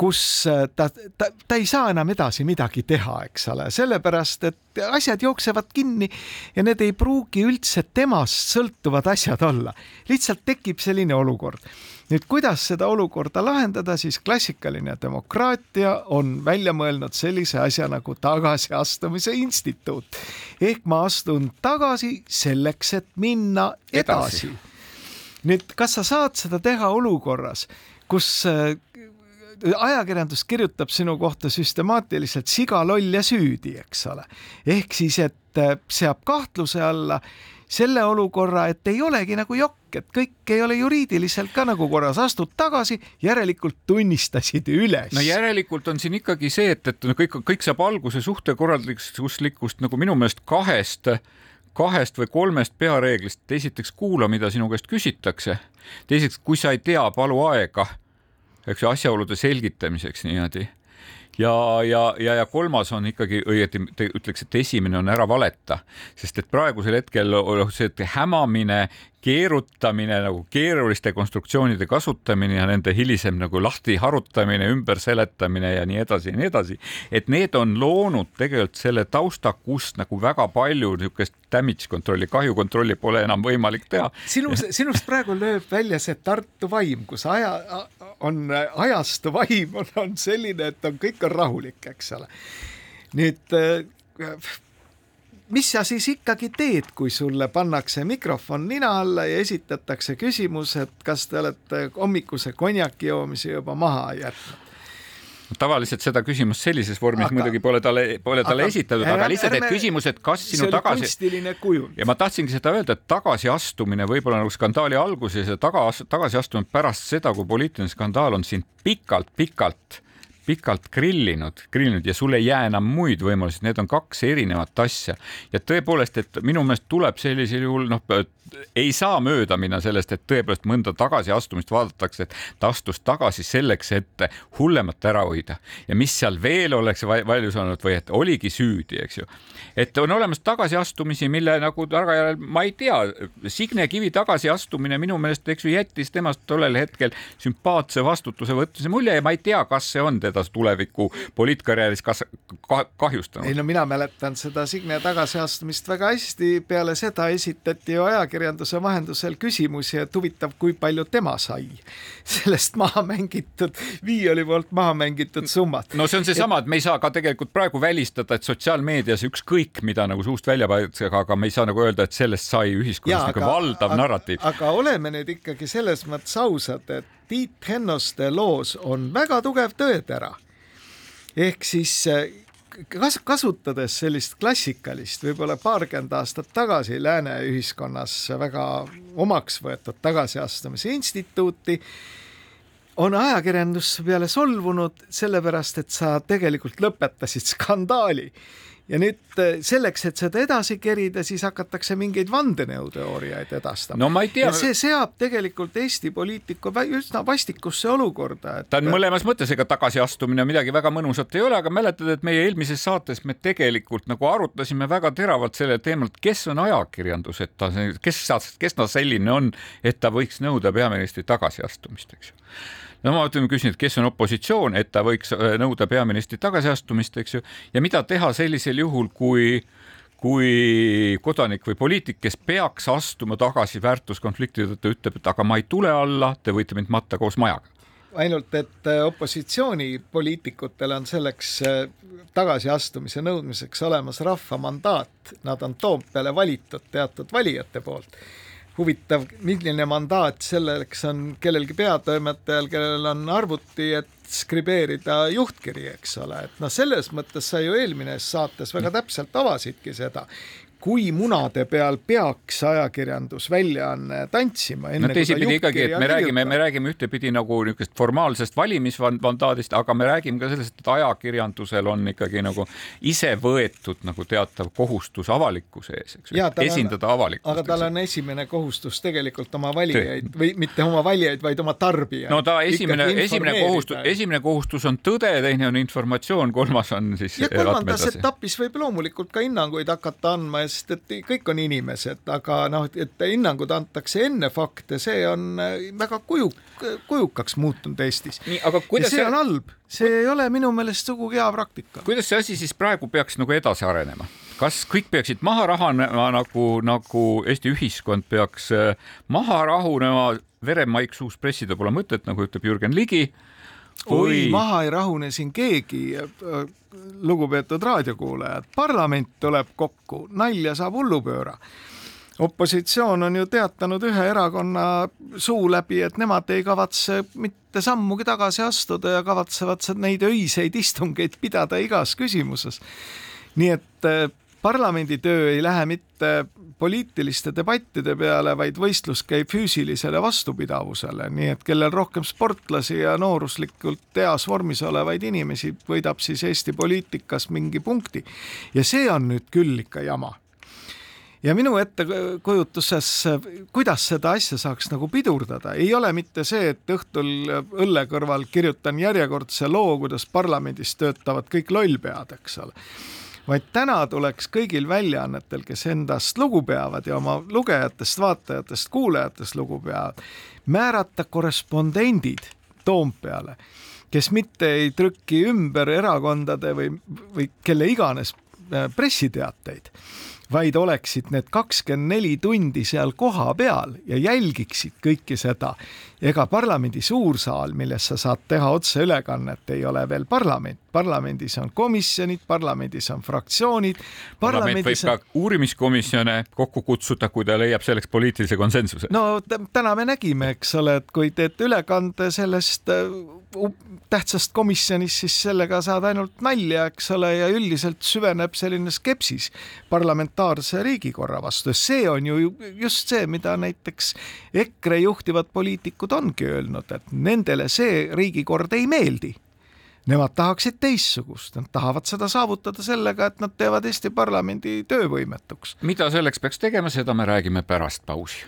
kus äh, ta, ta, ta ei saa enam edasi midagi teha, eks ole, sellepärast et asjad jooksevad kinni ja need ei pruugi üldse temast sõltuvad asjad olla. lihtsalt tekib selline olukord. nüüd, kuidas seda olukorda lahendada, siis klassikaline demokraatia on välja mõelnud sellise asja nagu tagasiastumise instituut. ehk ma astun tagasi selleks, et minna edasi, edasi.. nüüd, kas sa saad seda teha olukorras, kus äh, ajakirjandus kirjutab sinu kohta süstemaatiliselt siga, loll ja süüdi, eks ole. ehk siis, et äh, seab kahtluse alla selle olukorra, et ei olegi nagu jokk, et kõik ei ole juriidiliselt ka nagu korras, astud tagasi, järelikult tunnistasid üles.
no järelikult on siin ikkagi see, et, et kõik, kõik saab alguse suhtekorralduslikust nagu minu meelest kahest kahest või kolmest peareeglist. esiteks kuula, mida sinu käest küsitakse. teiseks, kui sa ei tea, palu aega eks ju, asjaolude selgitamiseks niimoodi. ja, ja, ja, ja kolmas on ikkagi õieti ütleks, et esimene on ära valeta, sest et praegusel hetkel see hämamine keerutamine nagu keeruliste konstruktsioonide kasutamine ja nende hilisem nagu lahti harutamine, ümberseletamine ja nii edasi ja nii edasi. et need on loonud tegelikult selle tausta, kus nagu väga palju niisugust damage kontrolli, kahjukontrolli pole enam võimalik teha.
sinu, sinust praegu lööb välja see Tartu vaim, kus aja, on ajastu vaim on, on selline, et on, kõik on rahulik, eks ole. nüüd mis sa siis ikkagi teed, kui sulle pannakse mikrofon nina alla ja esitatakse küsimus, et kas te olete hommikuse konjaki joomise juba maha jätnud?
tavaliselt seda küsimust sellises vormis
Aga-
muidugi pole talle, pole talle
aga
esitatud, aga lihtsalt need küsimused, kas sinu tagasi
kunstiline kujund.
ja ma tahtsingi seda öelda, et tagasiastumine võib-olla nagu skandaali alguses ja taga, tagasiastumine pärast seda, kui poliitiline skandaal on sind pikalt-pikalt pikalt grillinud, grillinud ja sul ei jää enam muid võimalusi, need on kaks erinevat asja. Ja tõepoolest, et minu meelest tuleb sellisel juhul noh, ei saa mööda minna sellest, et tõepoolest mõnda tagasiastumist vaadatakse, et ta astus tagasi selleks, et hullemat ära hoida ja mis seal veel oleks va- valmis olnud või et oligi süüdi, eks ju. et on olemas tagasiastumisi, mille nagu tagajärjel ma ei tea, Signe Kivi tagasiastumine minu meelest, eks ju, jättis temast tollel hetkel sümpaatse vastutuse võtmise mulje ja ma ei tea, kas see on teda tuleviku poliitkarjääris kas ka, kahjustanud
ei. no mina mäletan seda Signe tagasiastumist väga hästi, peale seda esitati ju ajakirjanduse vahendusel küsimusi, et huvitav, kui palju tema sai sellest maha mängitud, viioli poolt maha mängitud summat.
no see on seesama, et me ei saa ka tegelikult praegu välistada, et sotsiaalmeedias ükskõik mida nagu suust välja võetakse, aga me ei saa nagu öelda, et sellest sai ühiskonnas nagu valdav narratiiv.
aga oleme nüüd ikkagi selles mõttes ausad, et Tiit Hennoste loos on väga tugev tõetera. ehk siis kas-, kasutades sellist klassikalist, võib-olla paarkümmend aastat tagasi lääne ühiskonnas väga omaks võetud tagasiastumise instituuti, on ajakirjandus peale solvunud sellepärast, et sa tegelikult lõpetasid skandaali ja nüüd eh, selleks, et seda edasi kerida, siis hakatakse mingeid vandenõuteooriaid edastama.
no ma ei tea
see seab tegelikult Eesti poliitiku üsna vastikusse olukorda, et
ta on mõlemas mõttes, ega tagasiastumine midagi väga mõnusat ei ole, aga mäletad, et meie eelmises saates me tegelikult nagu arutasime väga teravalt sellel teemal, et kes on ajakirjandus, et ta, kes, kes ta selline on, et ta võiks nõuda peaministri tagasiastumist, eks ju no ma ütleme, küsin, et kes on opositsioon, et ta võiks äh, nõuda peaministri tagasiastumist, eks ju, ja mida teha sellisel juhul, kui kui kodanik või poliitik, kes peaks astuma tagasi väärtuskonflikti tõttu, ütleb, et aga ma ei tule alla, te võite mind matta koos majaga.
ainult et äh, opositsioonipoliitikutel on selleks äh, tagasiastumise nõudmiseks olemas rahva mandaat, nad on Toompeale valitud teatud valijate poolt huvitav, milline mandaat selleks on kellelgi peatoimetajal, kellel on arvuti, et skribeerida juhtkiri, eks ole, et noh, selles mõttes sa ju eelmines saates väga täpselt avasidki seda, kui munade peal peaks ajakirjandus väljaanne tantsima.
no teisipidi ikkagi, et me räägime, me räägime ühtepidi nagu niisugust formaalsest valimismandaadist, aga me räägime ka sellest, et ajakirjandusel on ikkagi nagu ise võetud nagu teatav kohustus avalikkuse ees, eks ju esindada avalikkust.
aga tal on esimene kohustus tegelikult oma valijaid või mitte oma valijaid, vaid oma tarbijaid.
no ta esimene, esimene kohustus, esimene kohustus on tõde, teine on informatsioon, kolmas on siis
ja kolmandas etapis võib loomulikult ka hinnanguid hakata andma, sest et kõik on inimesed, aga noh, et hinnangud antakse enne fakte, see on äh, väga kujuk, kujukaks muutunud Eestis.
nii, aga
ja
kuidas
see
see
on halb, see ei ole minu meelest sugugi hea praktika.
kuidas see asi siis praegu peaks nagu edasi arenema? kas kõik peaksid maha rahanema nagu, nagu Eesti ühiskond peaks äh, maha rahunema, veremaik suus pressida pole mõtet, nagu ütleb Jürgen Ligi
oi, maha ei rahune siin keegi, lugupeetud raadiokuulajad, parlament tuleb kokku, nalja saab hullupööra. Opositsioon on ju teatanud ühe erakonna suu läbi, et nemad ei kavatse mitte sammugi tagasi astuda ja kavatsevad neid öiseid istungeid pidada igas küsimuses. nii et eh, parlamendi töö ei lähe mitte poliitiliste debattide peale, vaid võistlus käib füüsilisele vastupidavusele, nii et kellel rohkem sportlasi ja nooruslikult heas vormis olevaid inimesi võidab siis Eesti poliitikas mingi punkti. Ja see on nüüd küll ikka jama. Ja minu ettekujutuses, kuidas seda asja saaks nagu pidurdada, ei ole mitte see, et õhtul õlle kõrval kirjutan järjekordse loo, kuidas parlamendis töötavad kõik lollpead, eks ole vaid täna tuleks kõigil väljaannetel, kes endast lugu peavad ja oma lugejatest, vaatajatest, kuulajatest lugu peavad, määrata korrespondendid Toompeale, kes mitte ei trüki ümber erakondade või, või kelle iganes äh, pressiteateid, vaid oleksid need kakskümmend neli tundi seal kohapeal ja jälgiksid kõike seda. Ega parlamendi suursaal, milles sa saad teha otseülekannet, ei ole veel parlament, parlamendis on komisjonid, parlamendis on fraktsioonid.
parlament võib on... ka uurimiskomisjone kokku kutsuda, kui ta leiab selleks poliitilise konsensuse.
no täna me nägime, eks ole, et kui teed ülekande sellest äh, tähtsast komisjonist, siis sellega saad ainult nalja, eks ole, ja üldiselt süveneb selline skepsis parlamentaarse riigikorra vastu. see on ju just see, mida näiteks EKRE juhtivad poliitikud ongi öelnud, et nendele see riigikord ei meeldi Nemad tahaksid teistsugust, nad tahavad seda saavutada sellega, et nad teevad Eesti parlamendi töövõimetuks.
mida selleks peaks tegema, seda me räägime pärast pausi.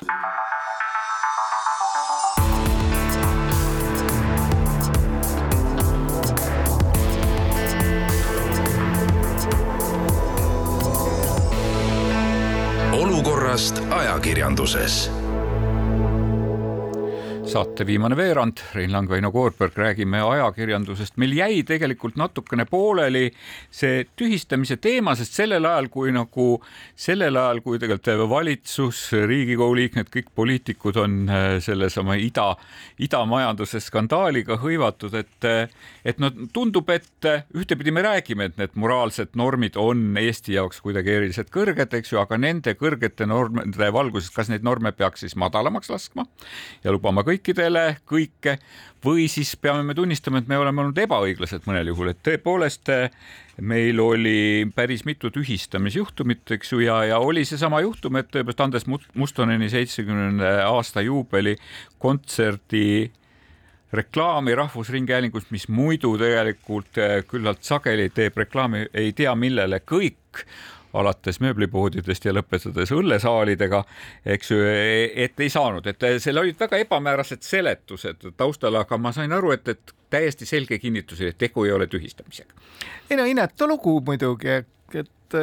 olukorrast ajakirjanduses
saate viimane veerand, Rein Lang, Väino Koorberg, räägime ajakirjandusest. meil jäi tegelikult natukene pooleli see tühistamise teema, sest sellel ajal, kui nagu sellel ajal, kui tegelikult valitsus, Riigikogu liikmed, kõik poliitikud on äh, sellesama ida, idamajanduse skandaaliga hõivatud, et, et no tundub, et ühtepidi me räägime, et need moraalsed normid on Eesti jaoks kuidagi eriliselt kõrged, eks ju, aga nende kõrgete normide valguses, kas neid norme peaks siis madalamaks laskma ja lubama kõik kõikidele kõike või siis peame me tunnistama, et me oleme olnud ebaõiglased mõnel juhul, et tõepoolest meil oli päris mitu tühistamisjuhtumit, eks ju, ja, ja oli seesama juhtum, et tõepoolest Andres Mustoneni seitsmekümnenda aasta juubeli kontserdi reklaami Rahvusringhäälingus, mis muidu tegelikult küllalt sageli teeb reklaami ei tea millele kõik alates mööblipoodidest ja lõpetades õllesaalidega, eks ju, et ei saanud, et seal olid väga ebamäärased seletused taustal, aga ma sain aru, et, et täiesti selge kinnitus, et tegu ei ole tühistamisega.
ei no inetu lugu muidugi, et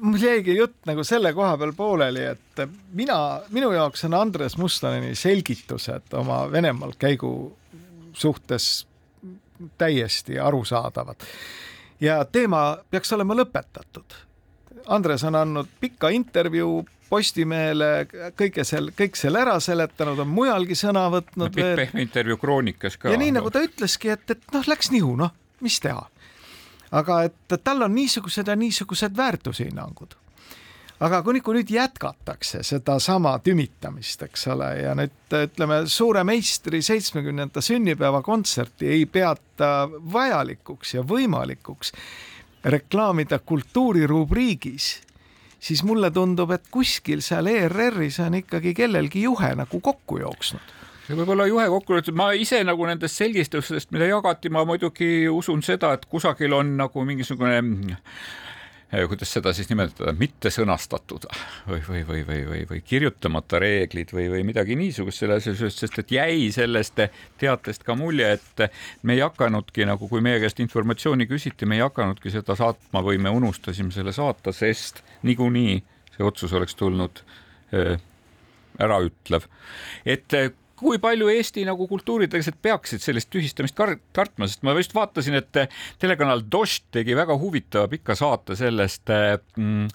mul jäigi jutt nagu selle koha peal pooleli, et mina, minu jaoks on Andres Mustoneni selgitused oma Venemaal käigu suhtes täiesti arusaadavad ja teema peaks olema lõpetatud Andres on andnud pika intervjuu Postimehele kõige seal, kõik selle ära seletanud, on mujalgi sõna võtnud no,.
pikk pehme intervjuu Kroonikas ka.
ja nii nagu ta ütleski, et, et noh, läks nihu, noh, mis teha. aga et tal on niisugused ja niisugused väärtushinnangud. aga kui, kui nüüd jätkatakse sedasama tümitamist, eks ole, ja nüüd ütleme, suure meistri seitsmekümnenda sünnipäeva kontserti ei peata vajalikuks ja võimalikuks reklaamida kultuurirubriigis, siis mulle tundub, et kuskil seal ERR-is on ikkagi kellelgi juhe nagu kokku jooksnud.
See võib olla juhe kokkuvõttes, ma ise nagu nendest selgitustest, mida jagati, ma muidugi usun seda, et kusagil on nagu mingisugune Eh, kuidas seda siis nimetada, mitte sõnastatud või, või, või, või, või, või kirjutamata reeglid või, või midagi niisugust selles osas, sest et jäi sellest teatest ka mulje, et me ei hakanudki nagu, kui meie käest informatsiooni küsiti, me ei hakanudki seda saatma või me unustasime selle saata, sest niikuinii see otsus oleks tulnud eh, äraütlev. et eh, kui palju Eesti nagu kultuuritegelased peaksid sellist tühistamist kartma, sest ma just vaatasin, et telekanal Dost tegi väga huvitava pika saate sellest mm,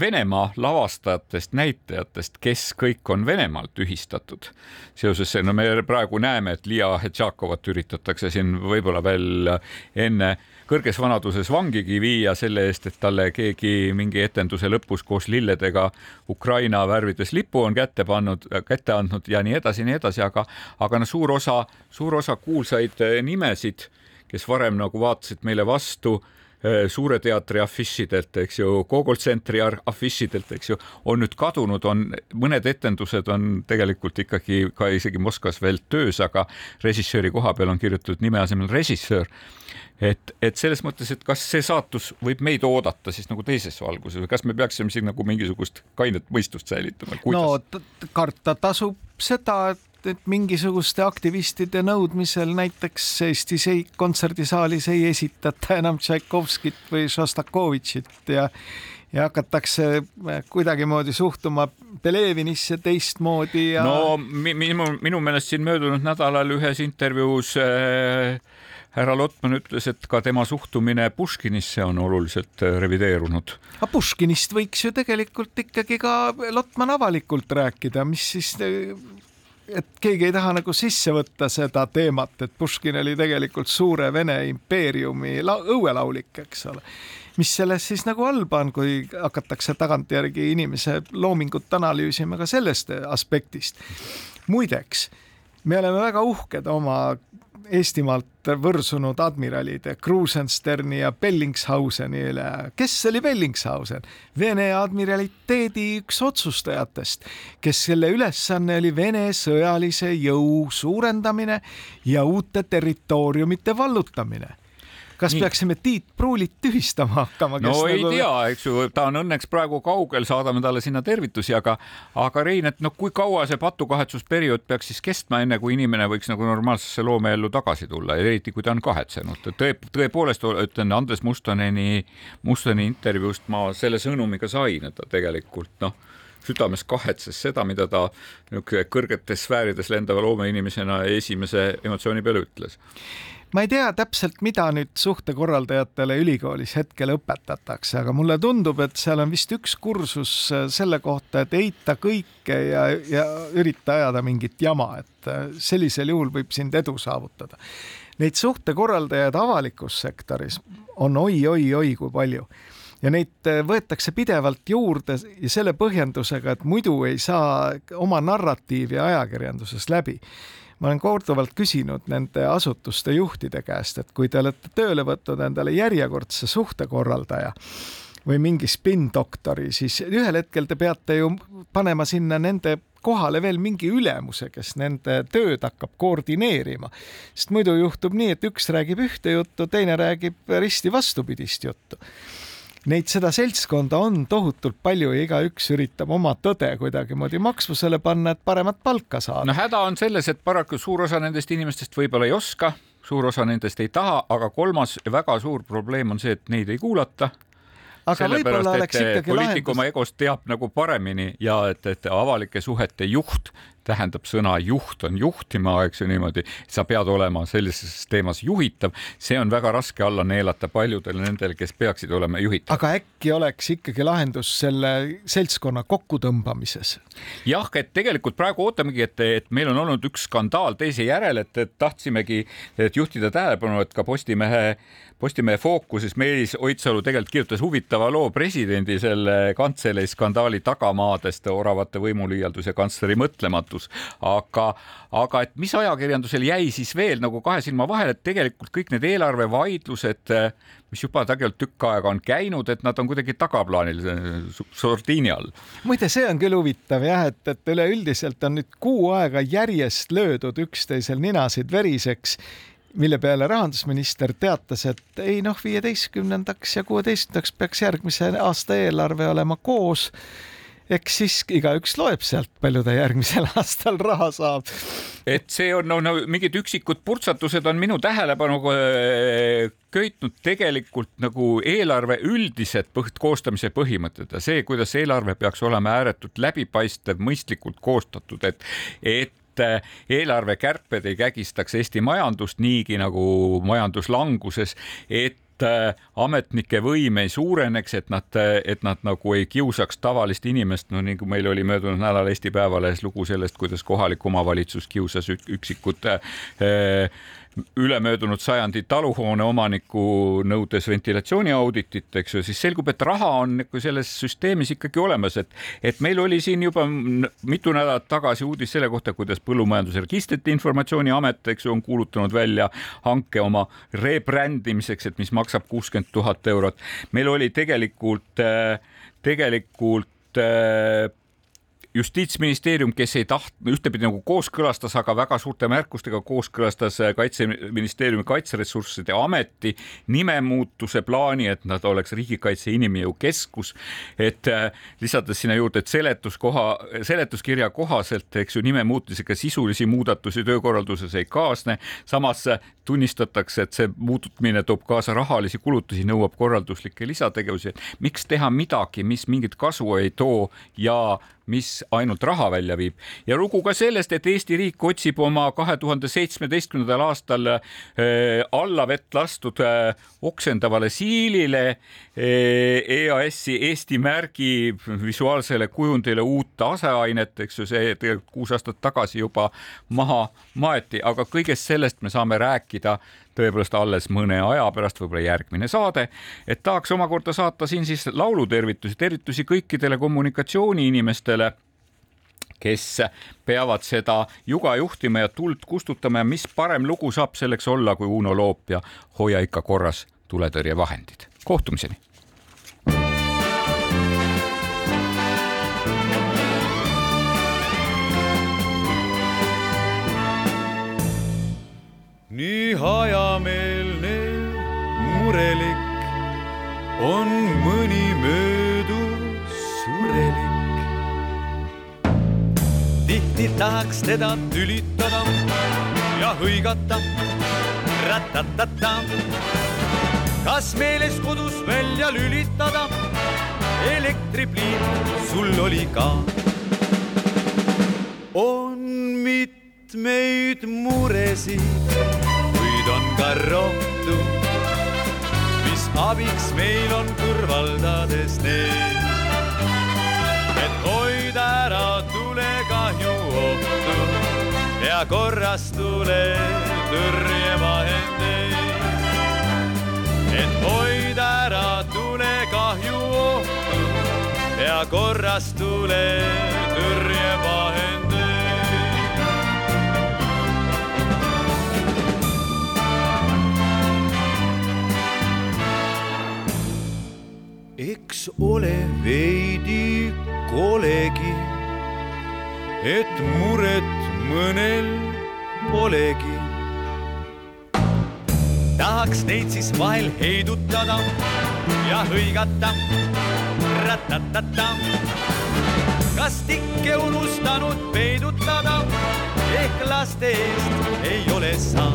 Venemaa lavastajatest, näitlejatest, kes kõik on Venemaal tühistatud. seoses, no me praegu näeme, et Lia Hetšakovat üritatakse siin võib-olla veel enne kõrges vanaduses vangigi viia selle eest, et talle keegi mingi etenduse lõpus koos lilledega Ukraina värvides lipu on kätte pannud, kätte andnud ja nii edasi nii edasi, aga, aga no suur osa, suur osa kuulsaid eh, nimesid, kes varem nagu vaatasid meile vastu eh, Suure teatri afišidelt, eks ju, Gogol tsentri afišidelt, eks ju, on nüüd kadunud, on mõned etendused on tegelikult ikkagi ka isegi Moskvas veel töös, aga režissööri koha peal on kirjutatud nime asemel režissöör et, et selles mõttes, et kas see saatus võib meid oodata siis nagu teises valguses või kas me peaksime siin nagu mingisugust kainet mõistust säilitama?
no karta tasub seda, et, et mingisuguste aktivistide nõudmisel näiteks Eestis ei, kontserdisaalis ei esitata enam Tšaikovskit või Šostakovitšit ja ja hakatakse kuidagimoodi suhtuma Belevinisse teistmoodi ja.
no minu, minu meelest siin möödunud nädalal ühes intervjuus äh, härra Lotman ütles, et ka tema suhtumine Puškinisse on oluliselt äh, revideerunud.
aga Puškinist võiks ju tegelikult ikkagi ka Lotman avalikult rääkida, mis siis et keegi ei taha nagu sisse võtta seda teemat, et Puškin oli tegelikult suure Vene impeeriumi la õuelaulik, eks ole. mis selles siis nagu halba on, kui hakatakse tagantjärgi inimese loomingut analüüsima ka sellest aspektist. muideks, me oleme väga uhked oma Eestimaalt võrsunud admiralide Krusensterni ja Bellingshauseni üle. kes oli Bellingshausen? Vene admiraliteedi üks otsustajatest, kes selle ülesanne oli Vene sõjalise jõu suurendamine ja uute territooriumite vallutamine kas Nii. peaksime Tiit Pruulit tühistama hakkama?
no ei nagu... tea, eks ju, ta on õnneks praegu kaugel, saadame talle sinna tervitusi, aga, aga Rein, et noh, kui kaua see patukahetsusperiood peaks siis kestma, enne kui inimene võiks nagu normaalsesse loomeellu tagasi tulla, eriti kui ta on kahetsenud. tõe, tõepoolest ütlen Andres Mustoneni, Mustoni intervjuust ma selle sõnumi ka sain, et ta tegelikult noh südames kahetses seda, mida ta niisugune kõrgetes sfäärides lendava loomeinimesena esimese emotsiooni peale ütles
ma ei tea täpselt, mida nüüd suhtekorraldajatele ülikoolis hetkel õpetatakse, aga mulle tundub, et seal on vist üks kursus äh, selle kohta, et eita kõike ja, ja ürita ajada mingit jama, et äh, sellisel juhul võib sind edu saavutada. Neid suhtekorraldajaid avalikus sektoris on oi-oi-oi kui palju ja neid äh, võetakse pidevalt juurde ja selle põhjendusega, et muidu ei saa oma narratiivi ajakirjanduses läbi ma olen korduvalt küsinud nende asutuste juhtide käest, et kui te olete tööle võtnud endale järjekordse suhtekorraldaja või mingi spinndoktori, siis ühel hetkel te peate ju panema sinna nende kohale veel mingi ülemuse, kes nende tööd hakkab koordineerima. sest muidu juhtub nii, et üks räägib ühte juttu, teine räägib risti vastupidist juttu neid, seda seltskonda on tohutult palju ja igaüks üritab oma tõde kuidagimoodi maksvusele panna, et paremat palka saada.
no häda on selles, et paraku suur osa nendest inimestest võib-olla ei oska, suur osa nendest ei taha, aga kolmas väga suur probleem on see, et neid ei kuulata
aga võib-olla oleks ikkagi
lahendus. poliitik oma egost teab nagu paremini ja et, et avalike suhete juht tähendab sõna juht on juhtima, eks ju niimoodi, sa pead olema sellises teemas juhitav, see on väga raske alla neelata paljudele nendele, kes peaksid olema juhitavad.
aga äkki oleks ikkagi lahendus selle seltskonna kokkutõmbamises?
jah, et tegelikult praegu ootamegi, et, et meil on olnud üks skandaal teise järel, et, et tahtsimegi et juhtida tähelepanu, et ka Postimehe Postimehe fookuses Meelis Oidsalu tegelikult kirjutas huvitava loo presidendi selle kantselei skandaali tagamaadest, oravate võimuliialdus ja kantsleri mõtlematus muutus, aga, aga et mis ajakirjandusel jäi siis veel nagu kahe silma vahele, et tegelikult kõik need eelarvevaidlused, mis juba tegelikult tükk aega on käinud, et nad on kuidagi tagaplaanil sordiini all.
muide, see on küll huvitav jah, et, et üleüldiselt on nüüd kuu aega järjest löödud üksteisel ninasid veriseks mille peale rahandusminister teatas, et ei noh, viieteistkümnendaks ja kuueteistkümnendaks peaks järgmise aasta eelarve olema koos eks siis igaüks loeb sealt, palju ta järgmisel aastal raha saab.
et see on no, no mingid üksikud purtsatused on minu tähelepanu äh, köitnud tegelikult nagu eelarve üldised põht, koostamise põhimõtted ja see, kuidas eelarve peaks olema ääretult läbipaistev, mõistlikult koostatud, et, et äh, eelarvekärped ei kägistaks Eesti majandust niigi nagu majanduslanguses, et ametnike võim ei suureneks, et nad, et nad nagu ei kiusaks tavalist inimest, no nagu meil oli möödunud nädalal Eesti Päevalehes lugu sellest, kuidas kohalik omavalitsus kiusas üksikut äh, ülemöödunud sajandi taluhoone omaniku nõudes ventilatsiooniauditit, eks ju, siis selgub, et raha on nagu selles süsteemis ikkagi olemas, et, et meil oli siin juba mitu nädalat tagasi uudis selle kohta, kuidas Põllumajanduse Registrite Informatsiooniamet, eks ju, on kuulutanud välja hanke oma rebrandimiseks, et mis maksab kuuskümmend tuhat eurot. meil oli tegelikult, tegelikult justiitsministeerium, kes ei tahtnud, ühtepidi nagu kooskõlastas, aga väga suurte märkustega kooskõlastas äh, kaitseministeeriumi kaitseressursside ameti nimemuutuse plaani, et nad oleks riigikaitse inimjõu keskus. et äh, lisades sinna juurde, et seletuskoha, seletuskirja kohaselt, eks ju, nime muutmisega sisulisi muudatusi töökorralduses ei kaasne. samas äh, tunnistatakse, et see muutumine toob kaasa rahalisi kulutusi, nõuab korralduslikke lisategevusi. miks teha midagi, mis mingit kasu ei too ja mis ainult raha välja viib. Ja lugu ka sellest, et Eesti riik otsib oma kahe tuhande seitsmeteistkümnendal aastal äh, allavett lastud äh, oksendavale siilile äh, EAS-i Eesti märgi visuaalsele kujundile uut aseainet, eks ju, see kuus aastat tagasi juba maha maeti, aga kõigest sellest me saame rääkida tõepoolest alles mõne aja pärast, võib-olla järgmine saade, et tahaks omakorda saata siin siis laulutervitusi, tervitusi kõikidele kommunikatsiooniinimestele kes peavad seda juga juhtima ja tuld kustutama ja mis parem lugu saab selleks olla kui Uno Loop ja Hoia ikka korras tuletõrjevahendid. kohtumiseni
hajameelne, murelik on mõni mööduv surelik. tihti tahaks teda tülitada ja hõigata ratatata. kas meeles kodus välja lülitada, elektripliin sul oli ka. on mitmeid muresid on ka rohtu, mis abiks meil on kõrvaldades neid. et hoida ära tulekahju ohtu ja korras tule tõrjevahendeid. et hoida ära tulekahju ohtu ja korras tule tõrjevahendeid. Eks ole veidi kolegi, et muret mõnel polegi. tahaks neid siis vahel heidutada ja hõigata, ratatata. kas tikke unustanud peidutada, ehk laste eest ei ole sa.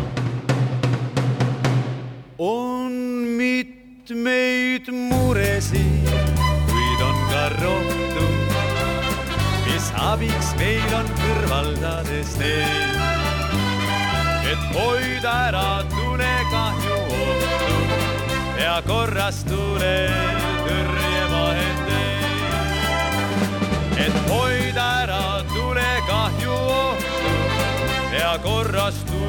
on mitte mitmeid muresid, kuid on ka rohtu, mis abiks meil on kõrvaldades neid. et hoida ära tulekahju ohtu ja korras tule tõrjevahendeid. et hoida ära tulekahju ohtu ja korras tule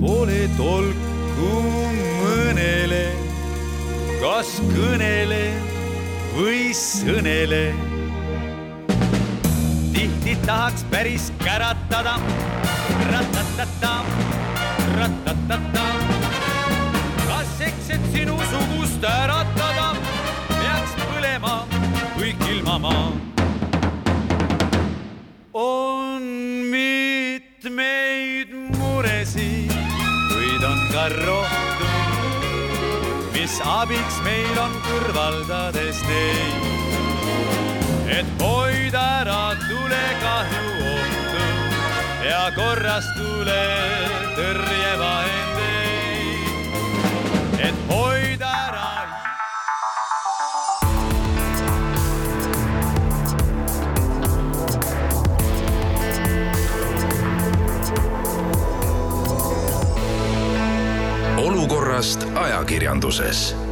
pole tolku mõnele, kas kõnele või sõnele. tihti tahaks päris käratada, ratatata, ratatata. kas eks, et sinusugust äratada, peaks põlema kõik ilmamaa on mitmeid abiks meil on kõrvaldades neid. et hoida ära tulekahju ohtu ja korras tule tõrjevahendeid. et hoida ära
olukorrast ajakirjanduses